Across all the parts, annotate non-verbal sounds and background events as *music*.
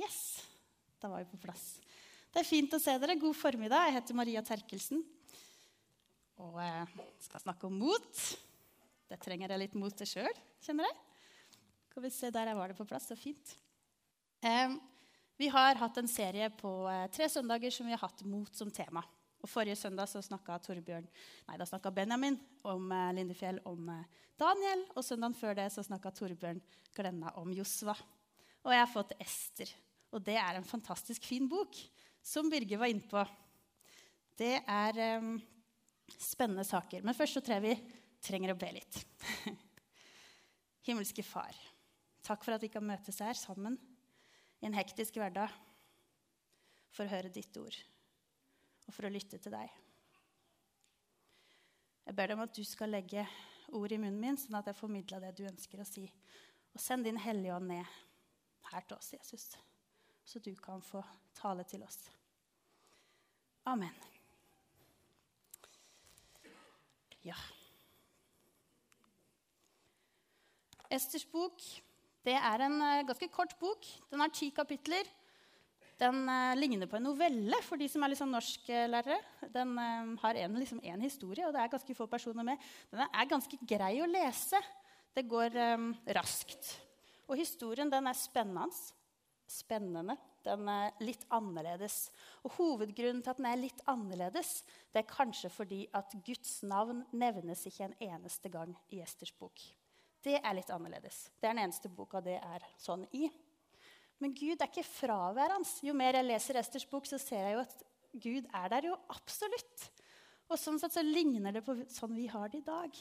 Yes, da var vi på plass. Det er fint å se dere. God formiddag. Jeg heter Maria Terkelsen. Og jeg eh, skal snakke om mot. Det trenger jeg litt mot til sjøl, kjenner jeg. Skal vi se, Der var det på plass. Så fint. Vi har hatt en serie på eh, tre søndager som vi har hatt mot som tema. Og Forrige søndag så snakka Torbjørn, nei, da snakka Benjamin om eh, Lindefjell om eh, Daniel. Og søndagen før det så snakka Torbjørn Glenna om Josva. Og jeg har fått Ester. Og det er en fantastisk fin bok, som Birger var innpå. Det er um, spennende saker. Men først så tror jeg vi trenger å be litt. *laughs* Himmelske Far, takk for at vi kan møtes her sammen i en hektisk hverdag for å høre ditt ord og for å lytte til deg. Jeg ber deg om at du skal legge ord i munnen min, sånn at jeg formidler det du ønsker å si. Og send din Hellige Ånd ned her til oss, Jesus så du kan få tale til oss. Amen. Ja. Esters bok det er en uh, ganske kort bok. Den har ti kapitler. Den uh, ligner på en novelle for de som er liksom norsklærere. Den uh, har en, liksom, historie, og det er ganske få personer med. Den er ganske grei å lese. Det går um, raskt. Og historien den er spennende spennende. Den er litt annerledes. Og Hovedgrunnen til at den er litt annerledes, det er kanskje fordi at Guds navn nevnes ikke en eneste gang i Esters bok. Det er litt annerledes. Det er den eneste boka det er sånn i. Men Gud er ikke fraværende. Jo mer jeg leser Esters bok, så ser jeg jo at Gud er der jo absolutt. Og sånn sett så ligner det på sånn vi har det i dag.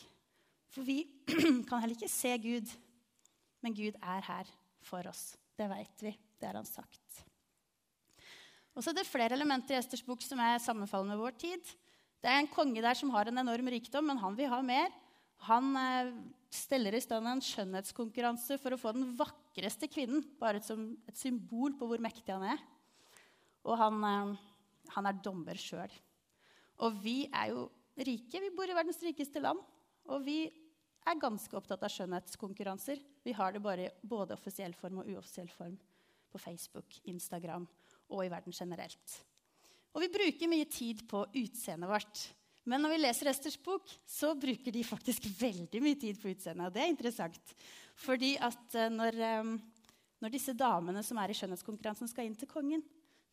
For vi *clears throat* kan heller ikke se Gud, men Gud er her for oss. Det veit vi. Det har han sagt. Og så er det flere elementer i Esters bok som er sammenfallende med vår tid. Det er en konge der som har en enorm rikdom, men han vil ha mer. Han eh, steller i stand en skjønnhetskonkurranse for å få den vakreste kvinnen. Bare som et symbol på hvor mektig han er. Og han, eh, han er dommer sjøl. Og vi er jo rike. Vi bor i verdens rikeste land. Og vi er ganske opptatt av skjønnhetskonkurranser. Vi har det bare både offisiell form og uoffisiell form på Facebook, Instagram og i verden generelt. Og vi bruker mye tid på utseendet vårt. Men når vi leser Esters bok, så bruker de faktisk *laughs* veldig mye tid på utseendet. Og det er interessant. Fordi at eh, når, eh, når disse damene som er i skjønnhetskonkurransen, skal inn til kongen,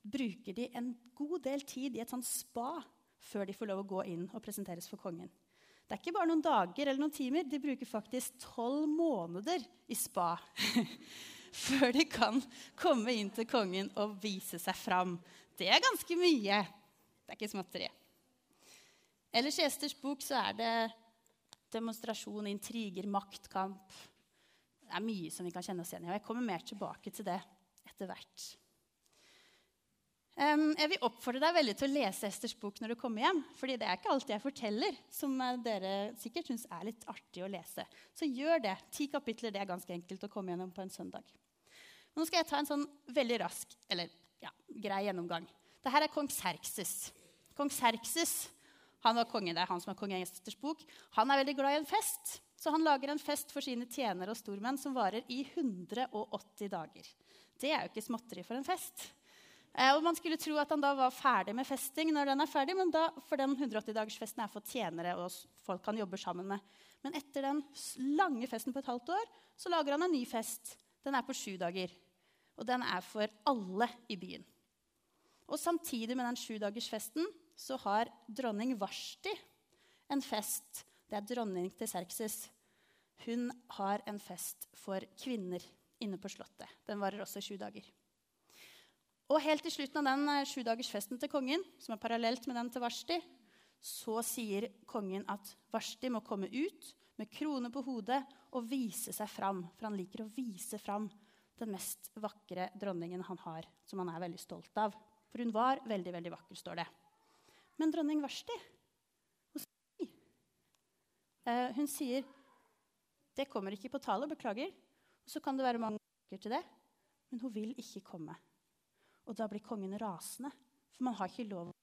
bruker de en god del tid i et sånt spa før de får lov å gå inn og presenteres for kongen. Det er ikke bare noen dager eller noen timer. De bruker faktisk tolv måneder i spa *laughs* før de kan komme inn til kongen og vise seg fram. Det er ganske mye. Det er ikke småtteri. Ellers i Esters bok så er det demonstrasjon, intriger, maktkamp. Det er mye som vi kan kjenne oss igjen i. og Jeg kommer mer tilbake til det etter hvert. Jeg vil oppfordre deg veldig til å lese Esters bok når du kommer hjem. fordi det er ikke alt jeg forteller, som eh, dere sikkert syns er litt artig å lese. Så gjør det. Ti kapitler det er ganske enkelt å komme gjennom på en søndag. Nå skal jeg ta en sånn veldig rask eller ja, grei gjennomgang. Dette er kong Serkses. Kong Serkses han var konge, det er han som er konge Esters bok. Han er veldig glad i en fest, så han lager en fest for sine tjenere og stormenn som varer i 180 dager. Det er jo ikke småtteri for en fest. Eh, og Man skulle tro at han da var ferdig med festing når den er ferdig, men da, for den 180-dagersfesten er for tjenere og folk han jobber sammen med. Men etter den lange festen på et halvt år så lager han en ny fest. Den er på sju dager. Og den er for alle i byen. Og samtidig med den sjudagersfesten så har dronning Varsti en fest. Det er dronning til Serkses. Hun har en fest for kvinner inne på Slottet. Den varer også sju dager. Og helt til slutten av den eh, sjudagersfesten til kongen, som er parallelt med den til Varsti, så sier kongen at Varsti må komme ut med krone på hodet og vise seg fram. For han liker å vise fram den mest vakre dronningen han har, som han er veldig stolt av. For hun var veldig, veldig vakker, står det. Men dronning Varsti eh, Hun sier det kommer ikke på tale, beklager. Og så kan det være mange til det, men hun vil ikke komme. Og da blir kongen rasende, for man har ikke lov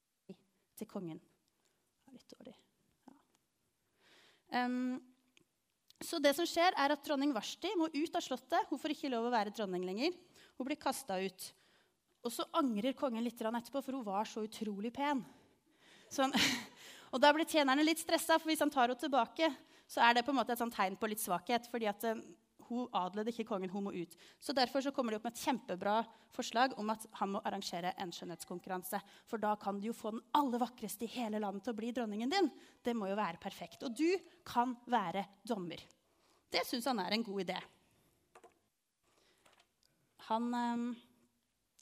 til kongen. Det er litt dårlig. Ja. Um, så det som skjer er at Dronning Varsti må ut av slottet. Hun får ikke lov å være dronning lenger. Hun blir kasta ut. Og så angrer kongen litt etterpå, for hun var så utrolig pen. Sånn. *laughs* Og da blir tjenerne litt stressa, for hvis han tar henne tilbake, så er det på en måte et sånt tegn på litt svakhet. fordi at uh, hun adlede ikke kongen, hun må ut. Så Derfor så kommer de opp med et kjempebra forslag om at han må arrangere en skjønnhetskonkurranse. For da kan du jo få den aller vakreste i hele landet til å bli dronningen din. Det må jo være perfekt. Og du kan være dommer. Det syns han er en god idé. Han um,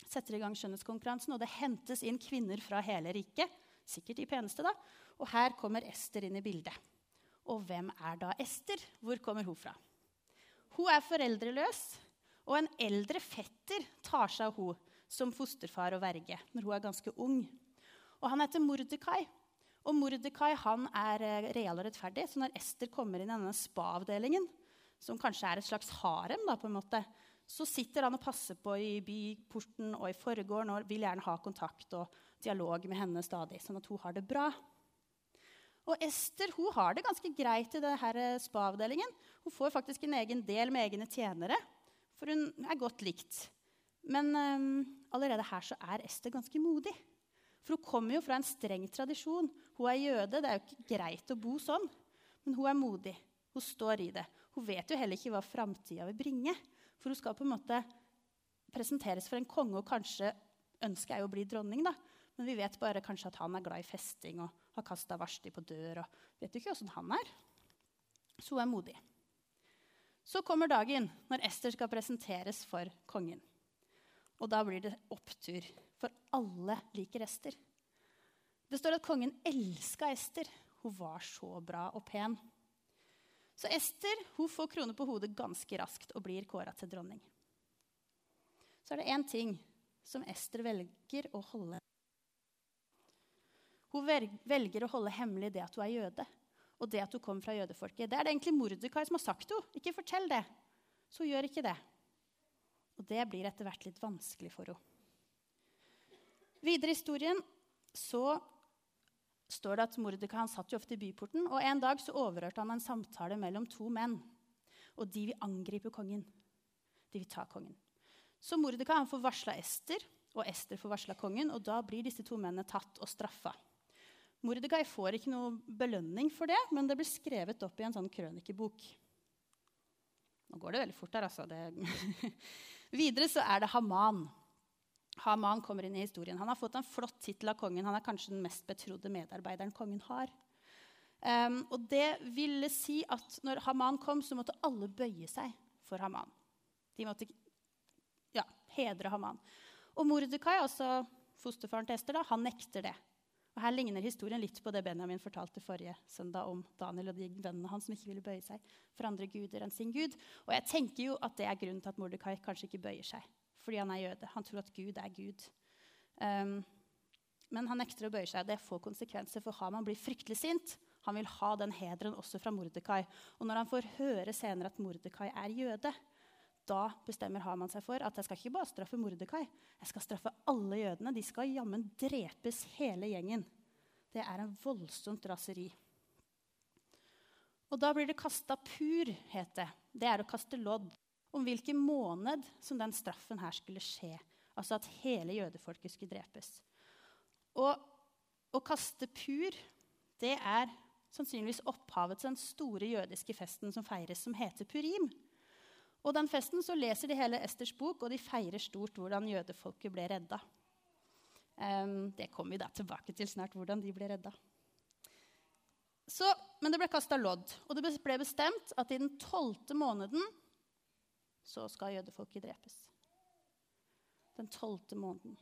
setter i gang skjønnhetskonkurransen, og det hentes inn kvinner fra hele riket. Sikkert de peneste, da. Og her kommer Ester inn i bildet. Og hvem er da Ester? Hvor kommer hun fra? Hun er foreldreløs, og en eldre fetter tar seg av hun som fosterfar og verge når hun er ganske ung. Og Han heter Mordekai. Og Mordekai er eh, real og rettferdig. Så når Ester kommer inn i denne spa-avdelingen, som kanskje er et slags harem, da, på en måte, så sitter han og passer på i byporten og i forgården og vil gjerne ha kontakt og dialog med henne stadig, sånn at hun har det bra. Og Ester hun har det ganske greit i denne spa-avdelingen. Hun får faktisk en egen del med egne tjenere, for hun er godt likt. Men um, allerede her så er Ester ganske modig. For hun kommer jo fra en streng tradisjon. Hun er jøde, det er jo ikke greit å bo sånn. Men hun er modig. Hun står i det. Hun vet jo heller ikke hva framtida vil bringe. For hun skal på en måte presenteres for en konge, og kanskje ønsket er jo å bli dronning. da. Men vi vet bare kanskje at han er glad i festing og har kasta varsti på dør. og Vet ikke hvordan han er. Så hun er modig. Så kommer dagen når Ester skal presenteres for kongen. Og da blir det opptur, for alle liker Ester. Det står at kongen elska Ester. Hun var så bra og pen. Så Ester hun får krone på hodet ganske raskt og blir kåra til dronning. Så er det én ting som Ester velger å holde hun velger å holde hemmelig det at hun er jøde, og det at hun kommer fra jødefolket. Det er det egentlig Mordekai som har sagt til henne. Ikke fortell det. Så hun gjør ikke det. Og det blir etter hvert litt vanskelig for henne. Videre i historien så står det at Mordekai satt jo ofte i byporten. og En dag så overhørte han en samtale mellom to menn. Og de vil angripe kongen. De vil ta kongen. Så Mordekai får varsla Ester, og Ester får varsla kongen. Og da blir disse to mennene tatt og straffa. Mordekai får ikke noe belønning for det, men det blir skrevet opp i en sånn krønikebok. Nå går det veldig fort her, altså. *laughs* Videre så er det Haman. Haman kommer inn i historien. Han har fått en flott tittel av kongen. Han er kanskje den mest betrodde medarbeideren kongen har. Um, og det ville si at når Haman kom, så måtte alle bøye seg for Haman. De måtte ja, hedre Haman. Og Mordekai, altså fosterfaren til Ester, da, han nekter det. Og Her ligner historien litt på det Benjamin fortalte forrige søndag om Daniel og de vennene hans som ikke ville bøye seg for andre guder enn sin gud. Og jeg tenker jo at det er grunnen til at Mordekai kanskje ikke bøyer seg. Fordi han er jøde. Han tror at Gud er Gud. Um, men han nekter å bøye seg. Det får konsekvenser, for Haman blir fryktelig sint. Han vil ha den hederen også fra Mordekai. Og når han får høre senere at Mordekai er jøde, da bestemmer Haman seg for at jeg skal ikke bare straffe Mordekai. Jeg skal straffe alle jødene. De skal jammen drepes, hele gjengen. Det er en voldsomt raseri. Og da blir det kasta pur, het det. Det er å kaste lodd om hvilken måned som den straffen her skulle skje. Altså at hele jødefolket skulle drepes. Og å kaste pur, det er sannsynligvis opphavet til den store jødiske festen som feires, som heter purim. Og den festen så leser de hele Esters bok, og de feirer stort hvordan jødefolket ble redda. Um, det kommer vi da tilbake til snart, hvordan de ble redda. Så, men det ble kasta lodd, og det ble bestemt at i den tolvte måneden så skal jødefolket drepes. Den tolvte måneden.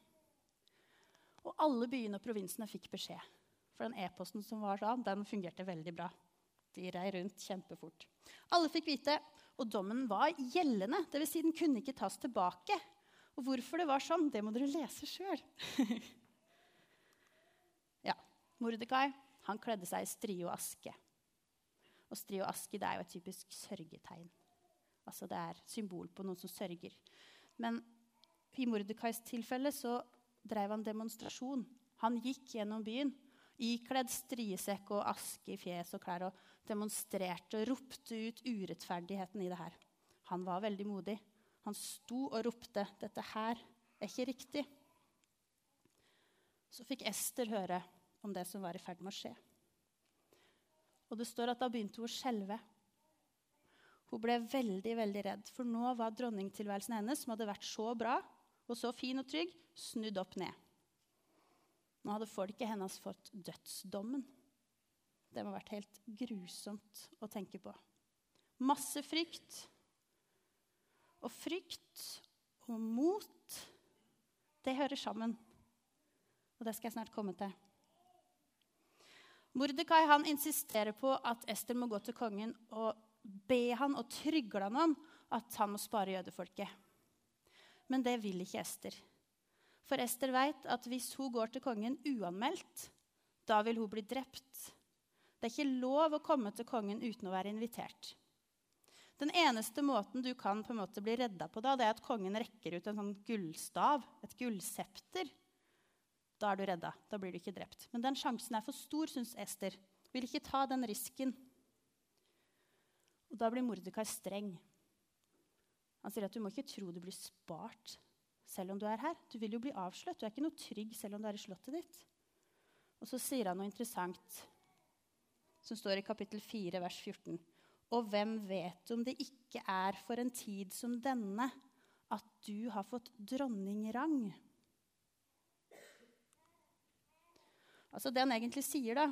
Og alle byene og provinsene fikk beskjed. For den e-posten som var da, den fungerte veldig bra. De rei rundt kjempefort. Alle fikk vite og dommen var gjeldende, dvs. Si den kunne ikke tas tilbake. Og hvorfor det var sånn, det må dere lese sjøl. *laughs* ja, Mordekai han kledde seg i strie og aske. Og strie og aske det er jo et typisk sørgetegn. Altså det er symbol på noen som sørger. Men i Mordekais tilfelle så drev han demonstrasjon. Han gikk gjennom byen ikledd striesekk og aske i fjes og klær og demonstrerte og ropte ut urettferdigheten i det her. Han var veldig modig. Han sto og ropte 'Dette her er ikke riktig'. Så fikk Ester høre om det som var i ferd med å skje. Og det står at da begynte hun å skjelve. Hun ble veldig veldig redd, for nå var dronningtilværelsen hennes, som hadde vært så bra og så fin og trygg, snudd opp ned. Nå hadde folket hennes fått dødsdommen. Det må ha vært helt grusomt å tenke på. Masse frykt. Og frykt og mot, det hører sammen. Og det skal jeg snart komme til. Mordekai han insisterer på at Ester må gå til kongen og be han og trygle han om at han må spare jødefolket. Men det vil ikke Ester. For Ester veit at hvis hun går til kongen uanmeldt, da vil hun bli drept. Det er ikke lov å komme til kongen uten å være invitert. Den eneste måten du kan på en måte bli redda på, da, det er at kongen rekker ut en sånn gullstav, et gullsepter. Da er du redda. Da blir du ikke drept. Men den sjansen er for stor, syns Ester. Vil ikke ta den risken. Og da blir Mordekai streng. Han sier at du må ikke tro du blir spart selv om du er her. Du vil jo bli avslørt. Du er ikke noe trygg selv om du er i slottet ditt. Og så sier han noe interessant som står i kapittel 4, vers 14. Og hvem vet om det ikke er for en tid som denne at du har fått dronningrang? Altså Det han egentlig sier, da,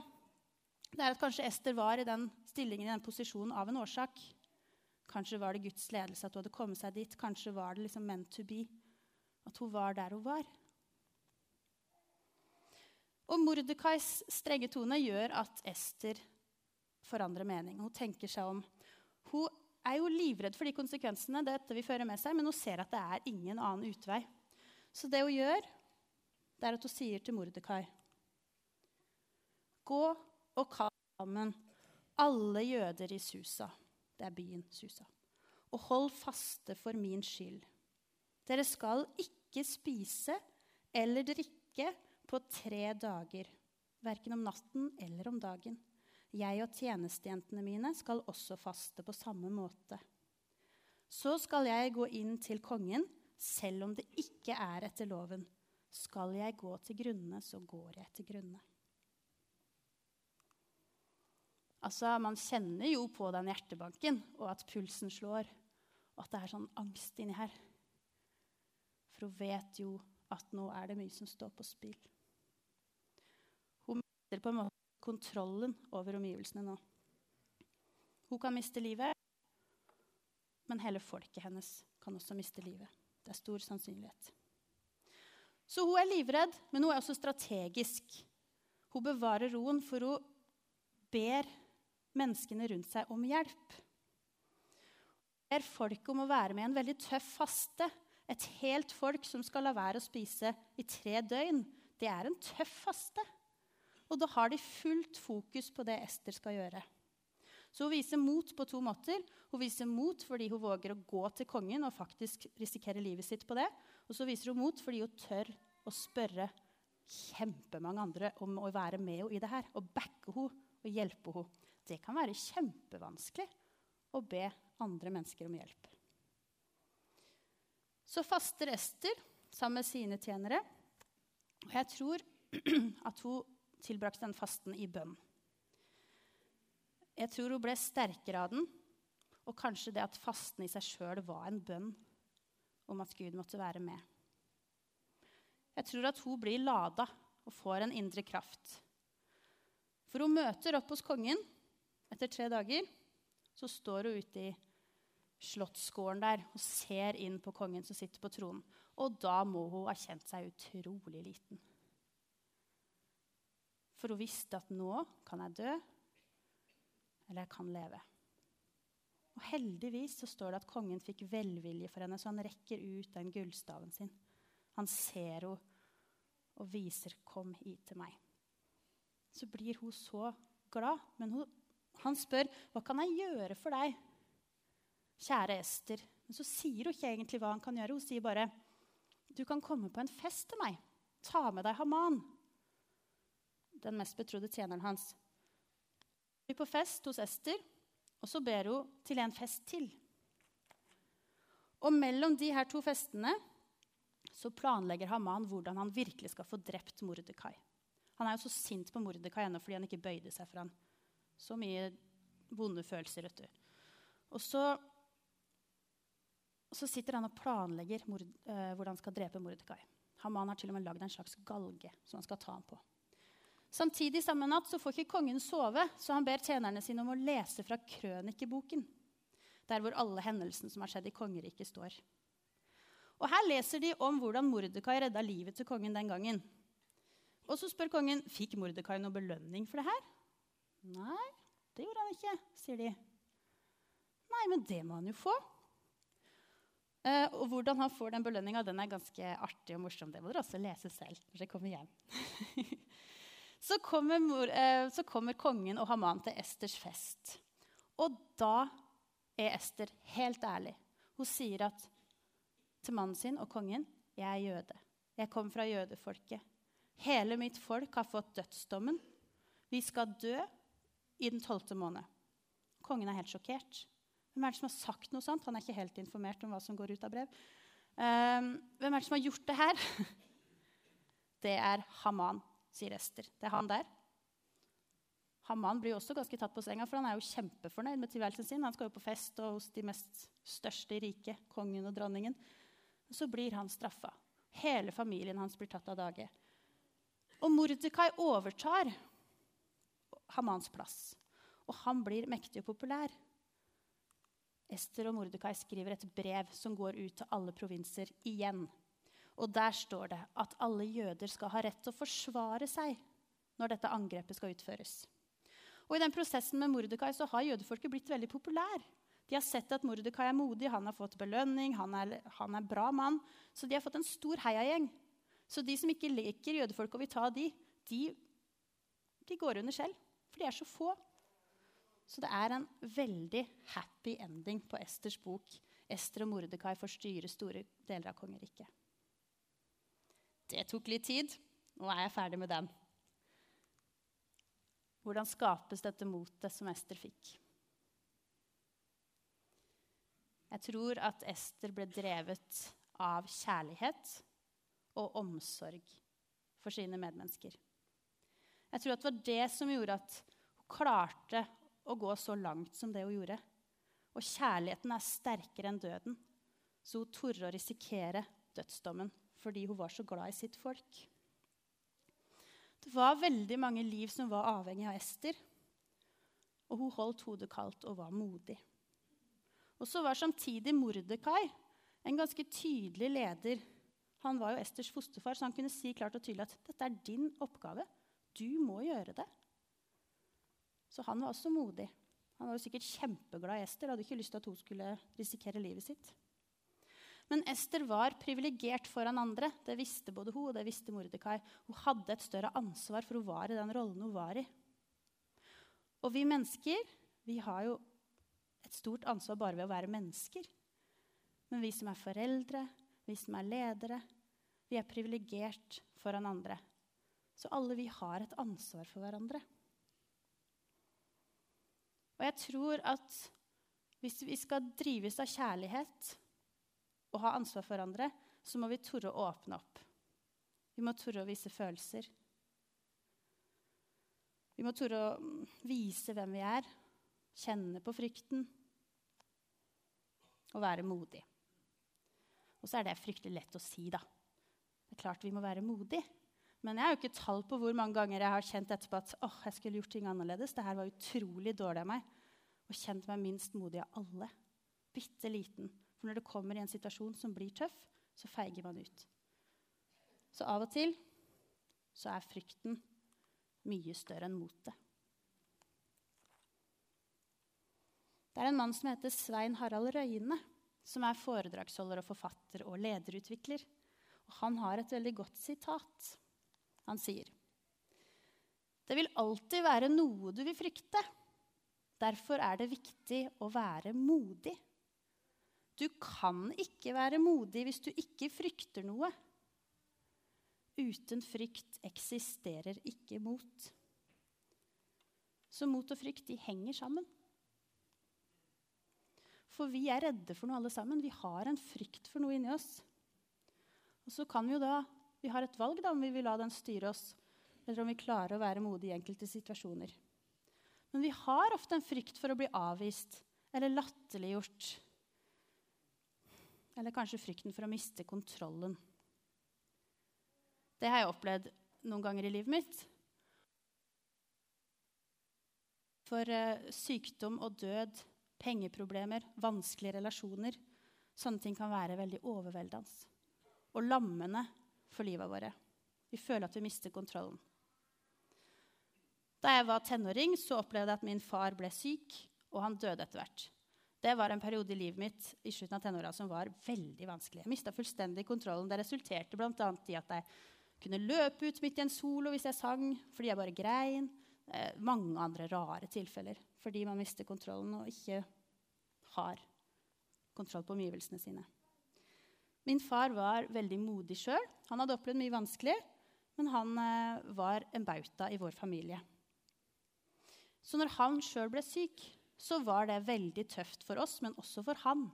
det er at kanskje Ester var i den stillingen i den posisjonen av en årsak. Kanskje var det Guds ledelse at hun hadde kommet seg dit. Kanskje var det liksom meant to be. At hun var der hun var. Og Mordekais strenge tone gjør at Ester forandrer mening. Hun tenker seg om. Hun er jo livredd for de konsekvensene dette vil føre med seg, men hun ser at det er ingen annen utvei. Så det hun gjør, det er at hun sier til Mordekai Gå og kall sammen alle jøder i Susa. Det er byen Susa. Og hold faste for min skyld. Dere skal ikke spise eller drikke på tre dager, verken om natten eller om dagen. Jeg og tjenestejentene mine skal også faste på samme måte. Så skal jeg gå inn til kongen, selv om det ikke er etter loven. Skal jeg gå til grunne, så går jeg til grunne. Altså, Man kjenner jo på den hjertebanken, og at pulsen slår, og at det er sånn angst inni her. For hun vet jo at nå er det mye som står på spill. Hun mister på en måte kontrollen over omgivelsene nå. Hun kan miste livet, men hele folket hennes kan også miste livet. Det er stor sannsynlighet. Så hun er livredd, men hun er også strategisk. Hun bevarer roen, for hun ber menneskene rundt seg om hjelp. Hun ber folk om å være med i en veldig tøff faste. Et helt folk som skal la være å spise i tre døgn. Det er en tøff faste. Og da har de fullt fokus på det Ester skal gjøre. Så hun viser mot på to måter. Hun viser mot fordi hun våger å gå til kongen og faktisk risikere livet sitt på det. Og så viser hun mot fordi hun tør å spørre kjempemange andre om å være med henne i det her. Og backe henne og hjelpe henne. Det kan være kjempevanskelig å be andre mennesker om hjelp. Så faster Ester sammen med sine tjenere. Og jeg tror *clears throat* at hun tilbrakte den fasten i bønn. Jeg tror hun ble sterkere av den, og kanskje det at fasten i seg sjøl var en bønn om at Gud måtte være med. Jeg tror at hun blir lada og får en indre kraft. For hun møter opp hos kongen etter tre dager. Så står hun ute i slottsgården der og ser inn på kongen som sitter på tronen. Og da må hun ha kjent seg utrolig liten. For hun visste at nå kan jeg dø, eller jeg kan leve. Og Heldigvis så står det at kongen fikk velvilje for henne, så han rekker ut den gullstaven sin. Han ser henne og viser 'kom hit til meg'. Så blir hun så glad, men hun, han spør 'Hva kan jeg gjøre for deg?' Kjære Ester. Men så sier hun ikke egentlig hva han kan gjøre. Hun sier bare du kan komme på en fest til meg. Ta med deg Haman, den mest betrodde tjeneren hans. Hun er på fest hos Ester, og så ber hun til en fest til. Og mellom de her to festene så planlegger Haman hvordan han virkelig skal få drept Mordekai. Han er jo så sint på Mordekai ennå fordi han ikke bøyde seg for han. Så mye vonde følelser, vet du. Og så, så sitter han og planlegger mord, eh, hvordan han skal drepe Mordekai. Haman har til og med lagd en slags galge som han skal ta ham på. Samtidig samme natt så får ikke kongen sove, så han ber tjenerne sine om å lese fra krønikeboken, der hvor alle hendelsene som har skjedd i kongeriket, står. Og Her leser de om hvordan Mordekai redda livet til kongen den gangen. Og så spør kongen fikk Mordekai noe belønning for det her. Nei, det gjorde han ikke, sier de. Nei, men det må han jo få. Uh, og hvordan han får den belønninga, er ganske artig og morsom. Det må dere også lese selv når dere kommer hjem. *laughs* så, kommer mor, eh, så kommer kongen og Haman til Esters fest. Og da er Ester helt ærlig. Hun sier at til mannen sin og kongen jeg er jøde. Jeg kommer fra jødefolket. Hele mitt folk har fått dødsdommen. Vi skal dø i den tolvte måned. Kongen er helt sjokkert. Hvem er det som har sagt noe sånt? Han er ikke helt informert om hva som går ut av brev. Um, hvem er det som har gjort det her? *laughs* Det er Haman, sier Ester. Det er han der. Haman blir også ganske tatt på senga, for han er jo kjempefornøyd med tilværelsen sin. Han skal jo på fest og hos de mest største i riket, kongen og dronningen. Så blir han straffa. Hele familien hans blir tatt av dage. Og Mordekai overtar Hamans plass. Og han blir mektig og populær. Ester og Mordekai skriver et brev som går ut til alle provinser igjen. Og der står det at alle jøder skal ha rett til å forsvare seg når dette angrepet skal utføres. Og I den prosessen med Mordekai så har jødefolket blitt veldig populær. De har sett at Mordekai er modig, han har fått belønning, han er, han er bra mann. Så de har fått en stor heiagjeng. Så de som ikke liker jødefolk og vil ta de, de, de går under selv. For de er så få. Så det er en veldig happy ending på Esters bok. Ester og Mordekai får styre store deler av kongeriket. Det tok litt tid. Nå er jeg ferdig med den. Hvordan skapes dette motet som Ester fikk? Jeg tror at Ester ble drevet av kjærlighet og omsorg for sine medmennesker. Jeg tror at det var det som gjorde at hun klarte å gå så langt som det hun gjorde. Og kjærligheten er sterkere enn døden, så hun torde å risikere dødsdommen fordi hun var så glad i sitt folk. Det var veldig mange liv som var avhengig av Ester. Og hun holdt hodet kaldt og var modig. Og så var samtidig Mordekai en ganske tydelig leder han var jo Esters fosterfar, så han kunne si klart og tydelig at dette er din oppgave. Du må gjøre det. Så han var også modig. Han var jo sikkert kjempeglad i Ester. og Hadde ikke lyst til at hun skulle risikere livet sitt. Men Ester var privilegert foran andre. Det visste både hun og det visste Mordekai. Hun hadde et større ansvar, for hun var i den rollen hun var i. Og vi mennesker vi har jo et stort ansvar bare ved å være mennesker. Men vi som er foreldre, vi som er ledere. Vi er privilegert foran andre. Så alle vi har et ansvar for hverandre. Og jeg tror at hvis vi skal drives av kjærlighet og ha ansvar for hverandre, så må vi tore å åpne opp. Vi må tore å vise følelser. Vi må tore å vise hvem vi er, kjenne på frykten og være modig. Og så er det fryktelig lett å si, da. Det er klart vi må være modige. Men jeg har jo ikke tall på hvor mange ganger jeg har kjent etterpå at åh, jeg skulle gjort ting annerledes. Det her var utrolig dårlig av meg. Og kjent meg minst modig av alle. Bitte liten. For når det kommer i en situasjon som blir tøff, så feiger man ut. Så av og til så er frykten mye større enn motet. Det er en mann som heter Svein Harald Røyne som er foredragsholder og forfatter og lederutvikler. Og han har et veldig godt sitat. Han sier Det vil alltid være noe du vil frykte. Derfor er det viktig å være modig. Du kan ikke være modig hvis du ikke frykter noe. Uten frykt eksisterer ikke mot. Så mot og frykt, de henger sammen. For vi er redde for noe, alle sammen. Vi har en frykt for noe inni oss. Og så kan vi jo da Vi har et valg da, om vi vil la den styre oss, eller om vi klarer å være modige i enkelte situasjoner. Men vi har ofte en frykt for å bli avvist eller latterliggjort. Eller kanskje frykten for å miste kontrollen. Det har jeg opplevd noen ganger i livet mitt. For uh, sykdom og død, pengeproblemer, vanskelige relasjoner Sånne ting kan være veldig overveldende og lammende for livet våre. Vi føler at vi mister kontrollen. Da jeg var tenåring, så opplevde jeg at min far ble syk, og han døde etter hvert. Det var en periode i livet mitt i slutten av tenåra som var veldig vanskelig. Jeg mista fullstendig kontrollen. Det resulterte bl.a. i at jeg kunne løpe ut midt i en solo hvis jeg sang fordi jeg bare grein. Eh, mange andre rare tilfeller fordi man mister kontrollen og ikke har kontroll på omgivelsene sine. Min far var veldig modig sjøl. Han hadde opplevd mye vanskelig, men han eh, var en bauta i vår familie. Så når han sjøl ble syk, så var det veldig tøft for oss, men også for han.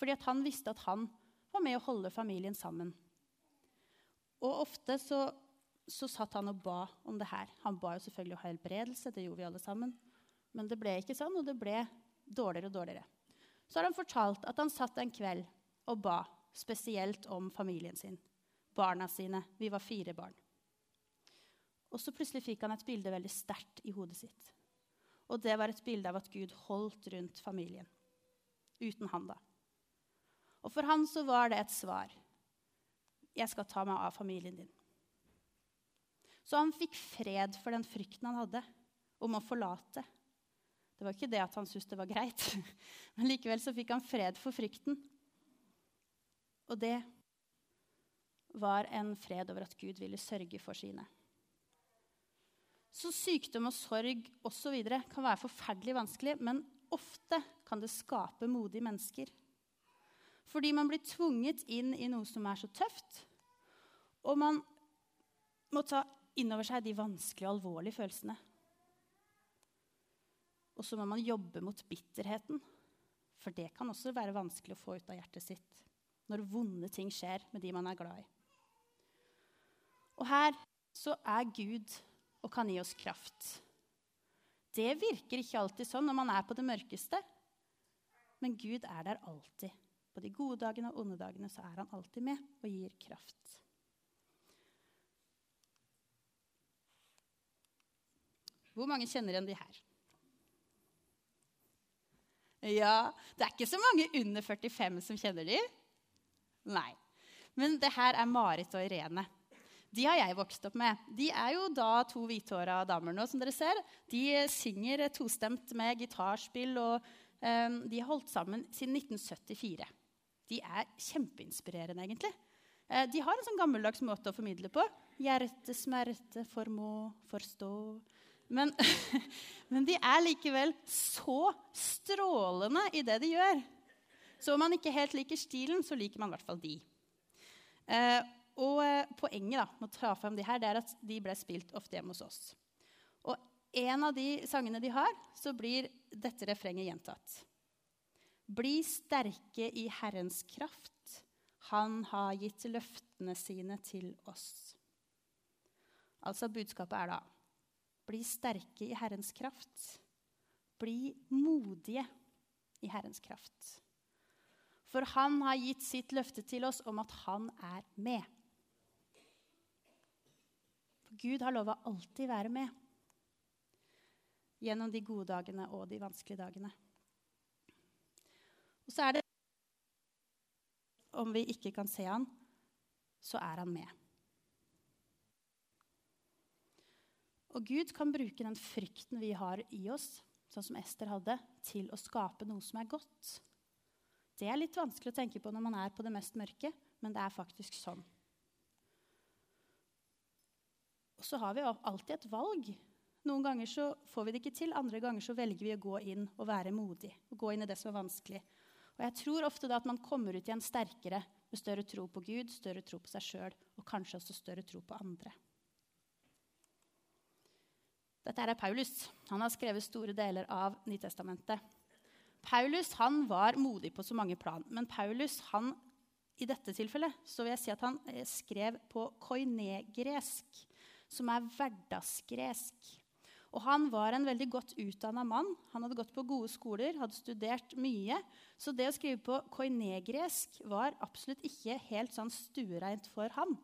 Fordi han visste at han var med å holde familien sammen. Og ofte så, så satt han og ba om det her. Han ba jo selvfølgelig om helbredelse, det gjorde vi alle sammen. Men det ble ikke sånn, og det ble dårligere og dårligere. Så har han fortalt at han satt en kveld og ba spesielt om familien sin. Barna sine. Vi var fire barn. Og så plutselig fikk han et bilde veldig sterkt i hodet sitt. Og det var et bilde av at Gud holdt rundt familien. Uten han, da. Og for han så var det et svar. Jeg skal ta meg av familien din. Så han fikk fred for den frykten han hadde om å forlate. Det var ikke det at han syntes det var greit, *laughs* men likevel så fikk han fred for frykten. Og det var en fred over at Gud ville sørge for sine. Så sykdom og sorg osv. kan være forferdelig vanskelig, men ofte kan det skape modige mennesker. Fordi man blir tvunget inn i noe som er så tøft, og man må ta inn over seg de vanskelige og alvorlige følelsene. Og så må man jobbe mot bitterheten, for det kan også være vanskelig å få ut av hjertet sitt når vonde ting skjer med de man er glad i. Og her så er Gud og kan gi oss kraft. Det virker ikke alltid sånn når man er på det mørkeste. Men Gud er der alltid. På de gode dagene og onde dagene så er han alltid med og gir kraft. Hvor mange kjenner igjen de her? Ja, det er ikke så mange under 45 som kjenner de. Nei. Men det her er Marit og Irene. De har jeg vokst opp med. De er jo da to hvithåra damer nå, som dere ser. De synger tostemt med gitarspill, og um, de har holdt sammen siden 1974. De er kjempeinspirerende, egentlig. Uh, de har en sånn gammeldags måte å formidle på. Hjerte, smerte, formå, forstå. Men, *laughs* men de er likevel så strålende i det de gjør. Så om man ikke helt liker stilen, så liker man i hvert fall de. Uh, og eh, Poenget da, med å ta fram de her, det er at de ble spilt ofte hjemme hos oss. Og en av de sangene de har, så blir dette refrenget gjentatt. Bli sterke i Herrens kraft. Han har gitt løftene sine til oss. Altså budskapet er da bli sterke i Herrens kraft. Bli modige i Herrens kraft. For han har gitt sitt løfte til oss om at han er med. Gud har lova alltid være med. Gjennom de gode dagene og de vanskelige dagene. Og så er det Om vi ikke kan se han, så er han med. Og Gud kan bruke den frykten vi har i oss, sånn som Ester hadde, til å skape noe som er godt. Det er litt vanskelig å tenke på når man er på det mest mørke, men det er faktisk sånn. Og så har vi alltid et valg. Noen ganger så får vi det ikke til, andre ganger så velger vi å gå inn og være modig. Og gå inn i det som er vanskelig. Og jeg tror ofte da at man kommer ut igjen sterkere med større tro på Gud, større tro på seg sjøl og kanskje også større tro på andre. Dette er Paulus. Han har skrevet store deler av Nytestamentet. Paulus han var modig på så mange plan, men Paulus han, i dette tilfellet så vil jeg si at han eh, skrev på koinegresk, som er hverdagsgresk. Og han var en veldig godt utdanna mann. Han hadde gått på gode skoler, hadde studert mye. Så det å skrive på koinegresk var absolutt ikke helt sånn stuereint for ham.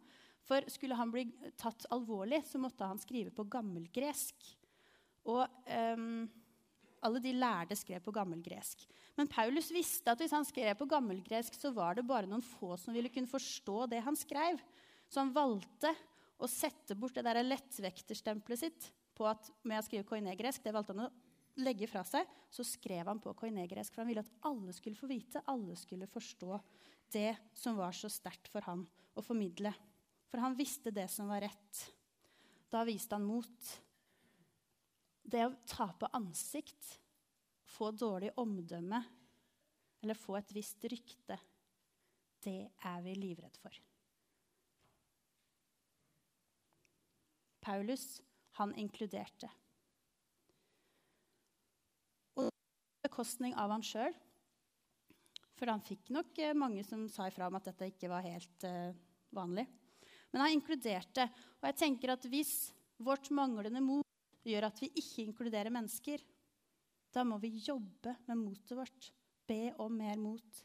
For skulle han bli tatt alvorlig, så måtte han skrive på gammelgresk. Og um, alle de lærde skrev på gammelgresk. Men Paulus visste at hvis han skrev på gammelgresk, så var det bare noen få som ville kunne forstå det han skrev. Så han valgte å sette bort det der lettvekterstempelet sitt på at med å skrive koinegresk. Det valgte han å legge fra seg. Så skrev han på koinegresk, for han ville at alle skulle få vite, alle skulle forstå det som var så sterkt for han å formidle. For han visste det som var rett. Da viste han mot. Det å tape ansikt, få dårlig omdømme eller få et visst rykte, det er vi livredd for. Paulus han inkluderte. Og bekostning av han sjøl. For han fikk nok eh, mange som sa ifra om at dette ikke var helt uh, vanlig. Men han inkluderte. Og jeg tenker at hvis vårt manglende mot gjør at vi ikke inkluderer mennesker, da må vi jobbe med motet vårt. Be om mer mot.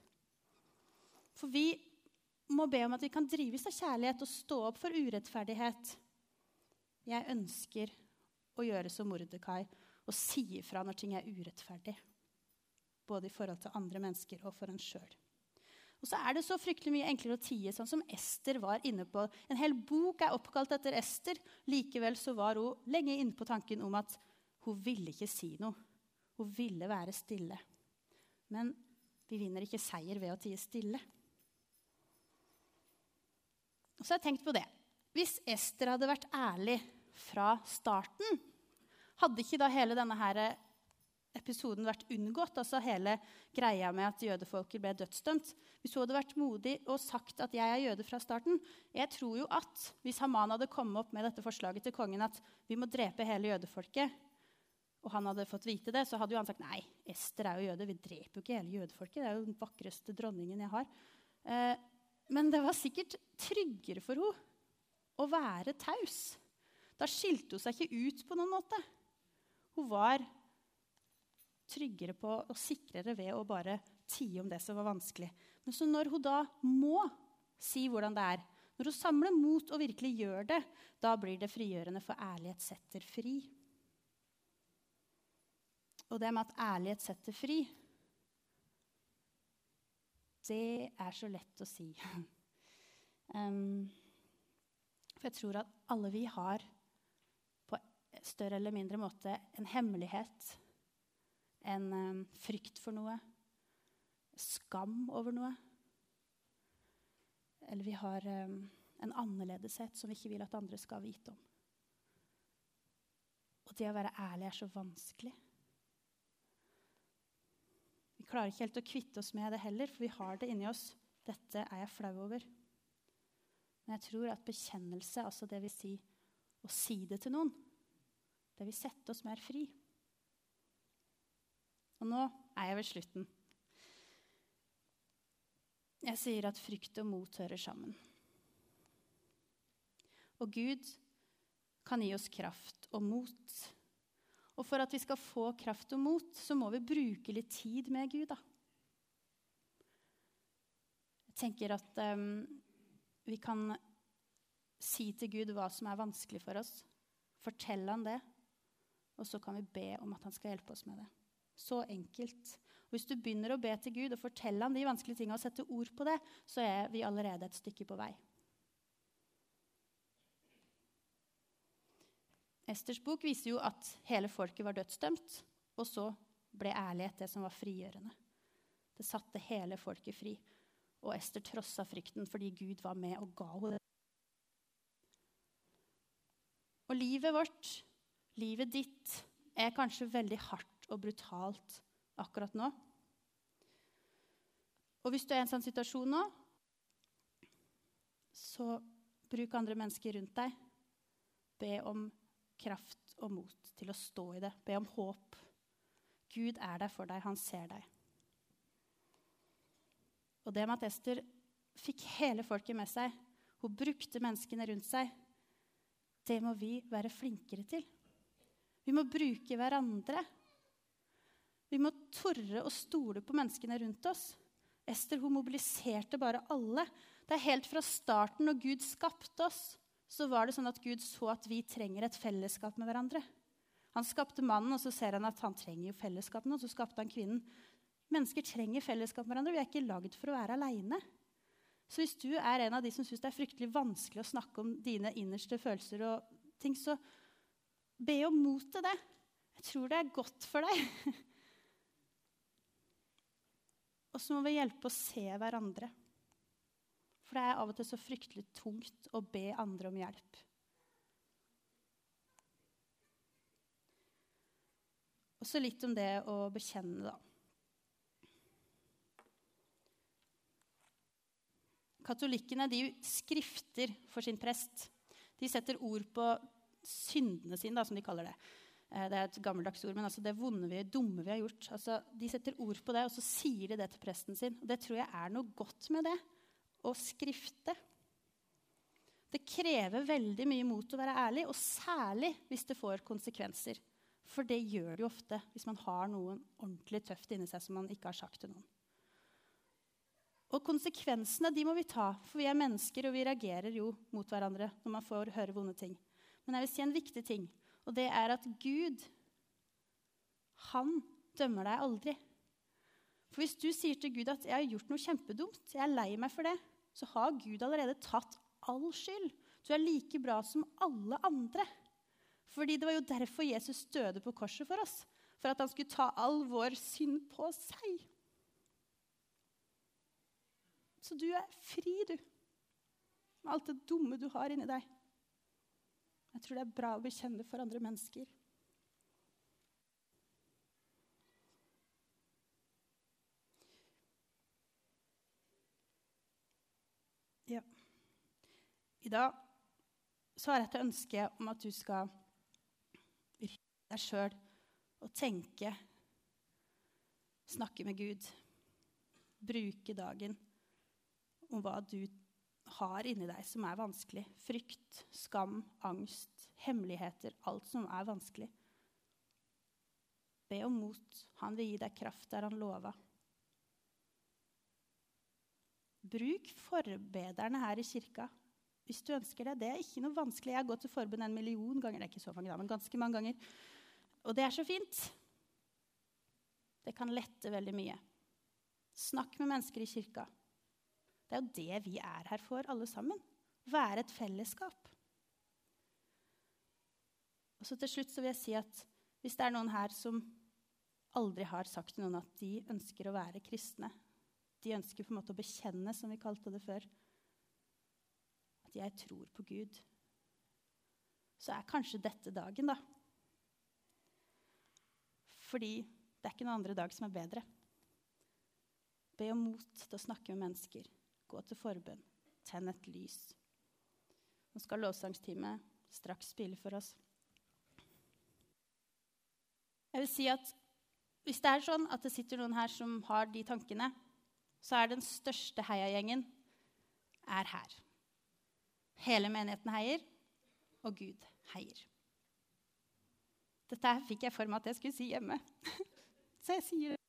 For vi må be om at vi kan drives av kjærlighet og stå opp for urettferdighet. Jeg ønsker å gjøre som Mordekai og si ifra når ting er urettferdig. Både i forhold til andre mennesker og for en sjøl. Og så er det så fryktelig mye enklere å tie, sånn som Ester var inne på. En hel bok er oppkalt etter Ester. Likevel så var hun lenge inne på tanken om at hun ville ikke si noe. Hun ville være stille. Men vi vinner ikke seier ved å tie stille. Og så har jeg tenkt på det. Hvis Ester hadde vært ærlig fra starten, hadde ikke da hele denne her episoden vært unngått? Altså hele greia med at jødefolket ble dødsdømt. Hvis hun hadde vært modig og sagt at 'jeg er jøde' fra starten Jeg tror jo at hvis Haman hadde kommet opp med dette forslaget til kongen at vi må drepe hele jødefolket, og han hadde fått vite det, så hadde jo han sagt nei, Ester er jo jøde. Vi dreper jo ikke hele jødefolket. Det er jo den vakreste dronningen jeg har. Eh, men det var sikkert tryggere for henne å være taus. Da skilte hun seg ikke ut på noen måte. Hun var tryggere på og sikrere ved å bare tie om det som var vanskelig. Men så når hun da må si hvordan det er, når hun samler mot og virkelig gjør det, da blir det frigjørende, for ærlighet setter fri. Og det med at ærlighet setter fri, det er så lett å si. *laughs* um, for jeg tror at alle vi har større eller mindre måte en hemmelighet, en um, frykt for noe, skam over noe. Eller vi har um, en annerledeshet som vi ikke vil at andre skal vite om. Og det å være ærlig er så vanskelig. Vi klarer ikke helt å kvitte oss med det heller, for vi har det inni oss. Dette er jeg flau over. Men jeg tror at bekjennelse, altså det vil si å si det til noen, det vil sette oss mer fri. Og nå er jeg ved slutten. Jeg sier at frykt og mot hører sammen. Og Gud kan gi oss kraft og mot. Og for at vi skal få kraft og mot, så må vi bruke litt tid med Gud, da. Jeg tenker at um, vi kan si til Gud hva som er vanskelig for oss. Fortelle han det. Og så kan vi be om at han skal hjelpe oss med det. Så enkelt. Hvis du begynner å be til Gud og fortelle ham de vanskelige tingene og sette ord på det, så er vi allerede et stykke på vei. Esters bok viser jo at hele folket var dødsdømt, og så ble ærlighet det som var frigjørende. Det satte hele folket fri. Og Ester trossa frykten fordi Gud var med og ga henne det. Og livet vårt Livet ditt er kanskje veldig hardt og brutalt akkurat nå. Og hvis du er i en sånn situasjon nå, så bruk andre mennesker rundt deg. Be om kraft og mot til å stå i det. Be om håp. Gud er der for deg. Han ser deg. Og det med at Ester fikk hele folket med seg, hun brukte menneskene rundt seg, det må vi være flinkere til. Vi må bruke hverandre. Vi må torre å stole på menneskene rundt oss. Ester hun mobiliserte bare alle. Det er helt fra starten, når Gud skapte oss, så var det sånn at Gud så at vi trenger et fellesskap med hverandre. Han skapte mannen, og så ser han at han trenger jo fellesskap og så skapte han kvinnen. Mennesker trenger fellesskap med hverandre. Vi er ikke lagd for å være aleine. Så hvis du er en av de som syns det er fryktelig vanskelig å snakke om dine innerste følelser, og ting, så be om mot til det. Jeg tror det er godt for deg. *laughs* Og så må vi hjelpe å se hverandre. For det er av og til så fryktelig tungt å be andre om hjelp. Og så litt om det å bekjenne, da. Katolikkene de skrifter for sin prest. De setter ord på syndene sine, da, som de kaller det. Eh, det er et gammeldags ord, men altså det vonde vi, dumme vi har gjort. Altså, de setter ord på det, og så sier de det til presten sin. Det tror jeg er noe godt med det. Å skrifte. Det krever veldig mye mot å være ærlig, og særlig hvis det får konsekvenser. For det gjør det jo ofte hvis man har noe ordentlig tøft inni seg som man ikke har sagt til noen. Og konsekvensene de må vi ta, for vi er mennesker, og vi reagerer jo mot hverandre når man får høre vonde ting. Men jeg vil si en viktig ting, og det er at Gud, han dømmer deg aldri. For hvis du sier til Gud at 'jeg har gjort noe kjempedumt', 'jeg er lei meg for det', så har Gud allerede tatt all skyld. Du er like bra som alle andre. Fordi det var jo derfor Jesus døde på korset for oss. For at han skulle ta all vår synd på seg. Så du er fri, du. Med alt det dumme du har inni deg. Jeg tror det er bra å bekjenne for andre mennesker. Ja. I dag så har jeg et ønske om at du skal virke deg sjøl og tenke, snakke med Gud, bruke dagen om hva du har inni deg som er vanskelig. Frykt, skam, angst, hemmeligheter. Alt som er vanskelig. Be om mot. Han vil gi deg kraft der han lova. Bruk forbederne her i kirka hvis du ønsker det. Det er ikke noe vanskelig. Jeg har gått til forbund en million ganger. Det er ikke så mange, men ganske mange ganger. Og det er så fint. Det kan lette veldig mye. Snakk med mennesker i kirka. Det er jo det vi er her for, alle sammen. Være et fellesskap. Og så til slutt så vil jeg si at hvis det er noen her som aldri har sagt til noen at de ønsker å være kristne, de ønsker på en måte å bekjenne, som vi kalte det før, at jeg tror på Gud, så er kanskje dette dagen, da. Fordi det er ikke noen andre dag som er bedre. Be om mot til å snakke med mennesker. Gå til forbønn. Tenn et lys. Nå skal lovsangsteamet straks spille for oss. Jeg vil si at Hvis det er sånn at det sitter noen her som har de tankene, så er den største heiagjengen er her. Hele menigheten heier, og Gud heier. Dette fikk jeg for meg at jeg skulle si hjemme. *laughs* Så jeg sier det.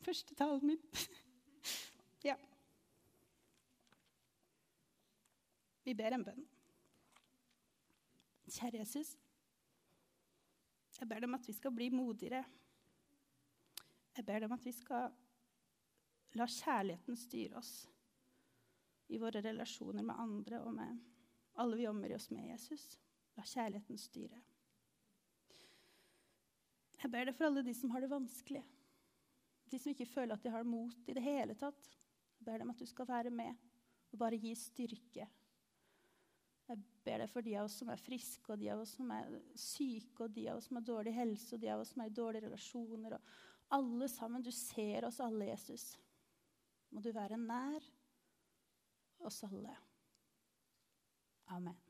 Første talen min. *laughs* ja. Vi ber en bønn. Kjære Jesus, jeg ber deg om at vi skal bli modigere. Jeg ber deg om at vi skal la kjærligheten styre oss i våre relasjoner med andre og med alle vi omgir oss med, Jesus. La kjærligheten styre. Jeg ber deg for alle de som har det vanskelig, de som ikke føler at de har mot i det hele tatt. Jeg ber deg om at du skal være med og bare gi styrke ber deg for de av oss som er friske, og de av oss som er syke, og de av oss som har dårlig helse, og de av oss som er i dårlige relasjoner. og Alle sammen. Du ser oss alle, Jesus. må du være nær oss alle. Amen.